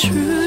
true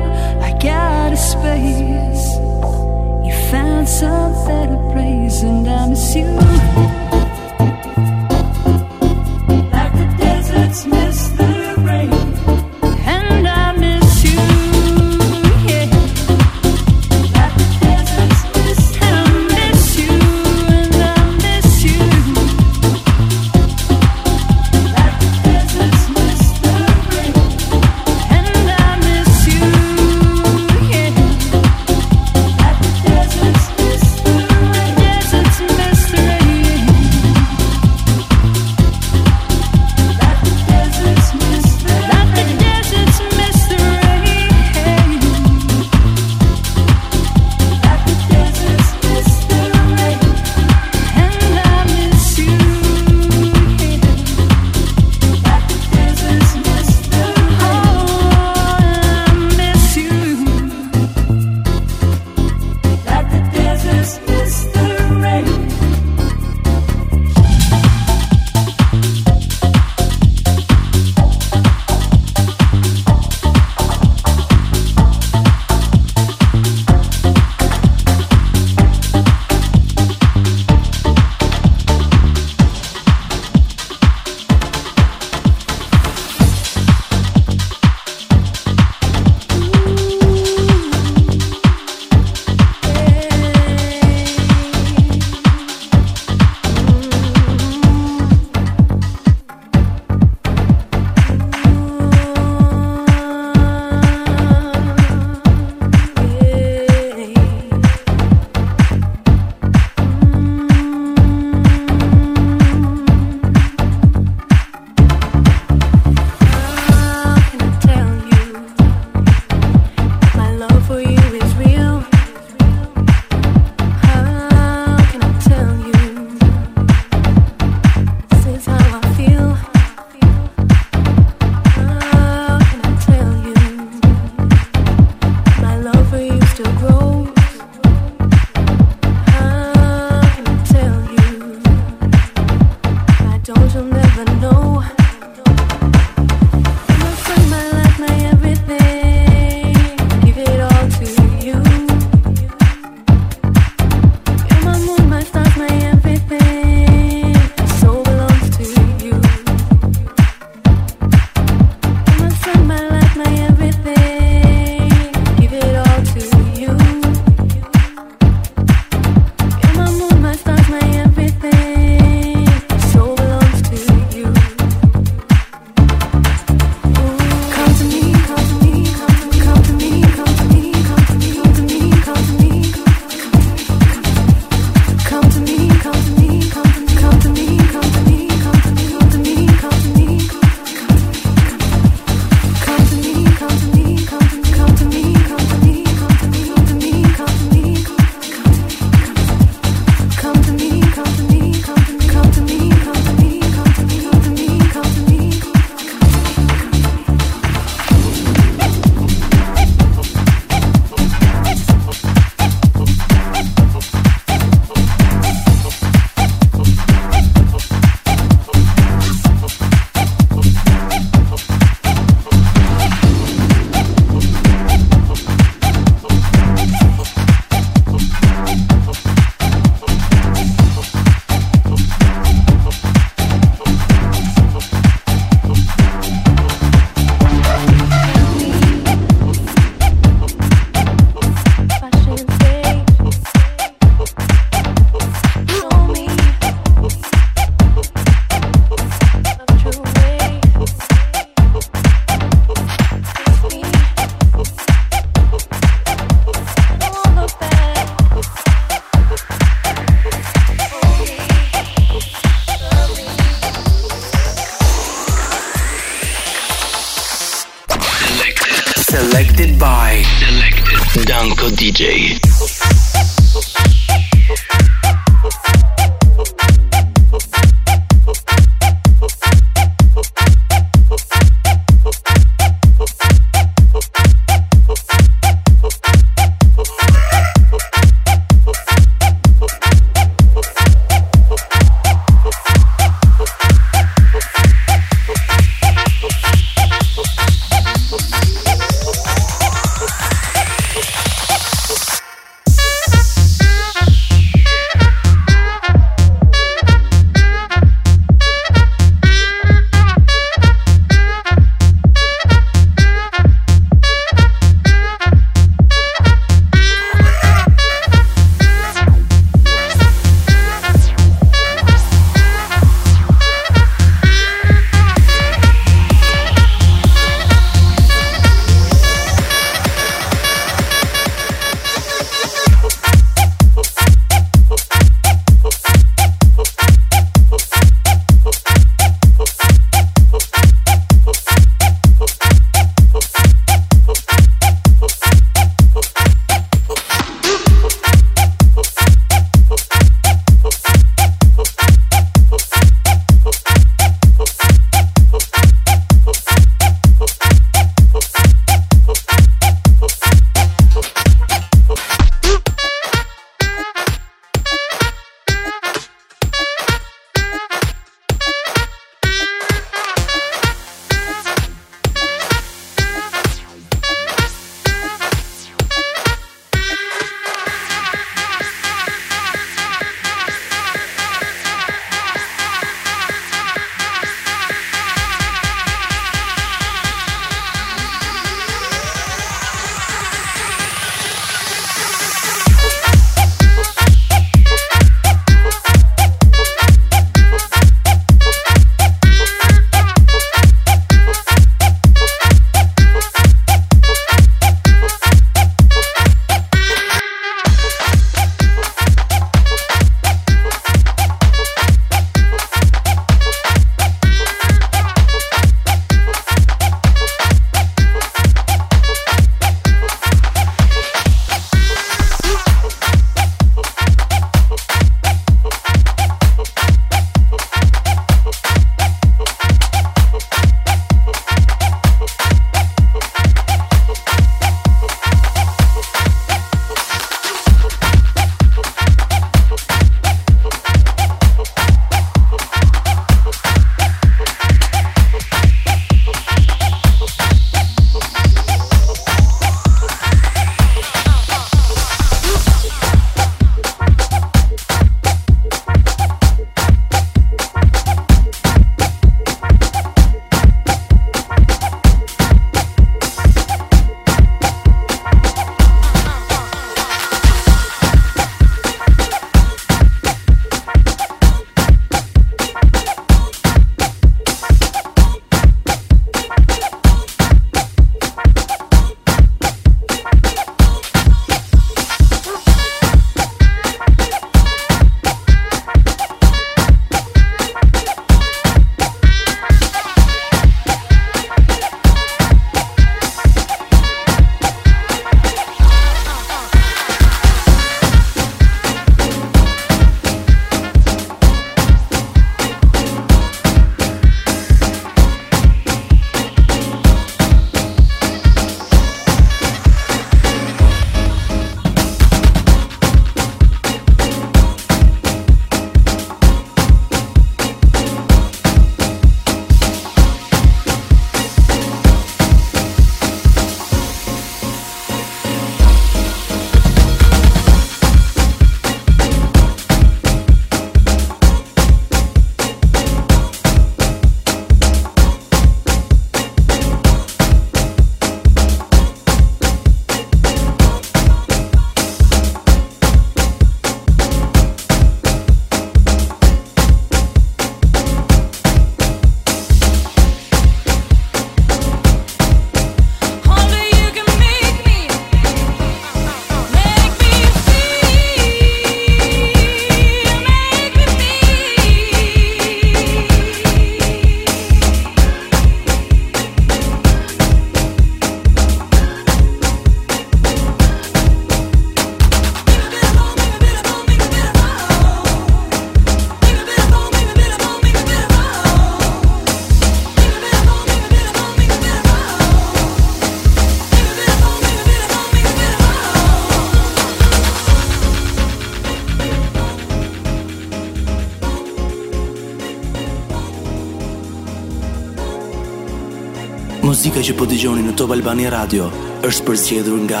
që po dëgjoni në Top Albani Radio është përzgjedhur nga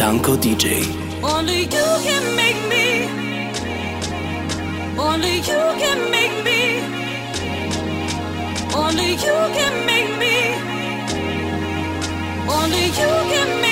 Danko DJ. Only you can make me. Only you can make me. Only you can make me. Only you can make me.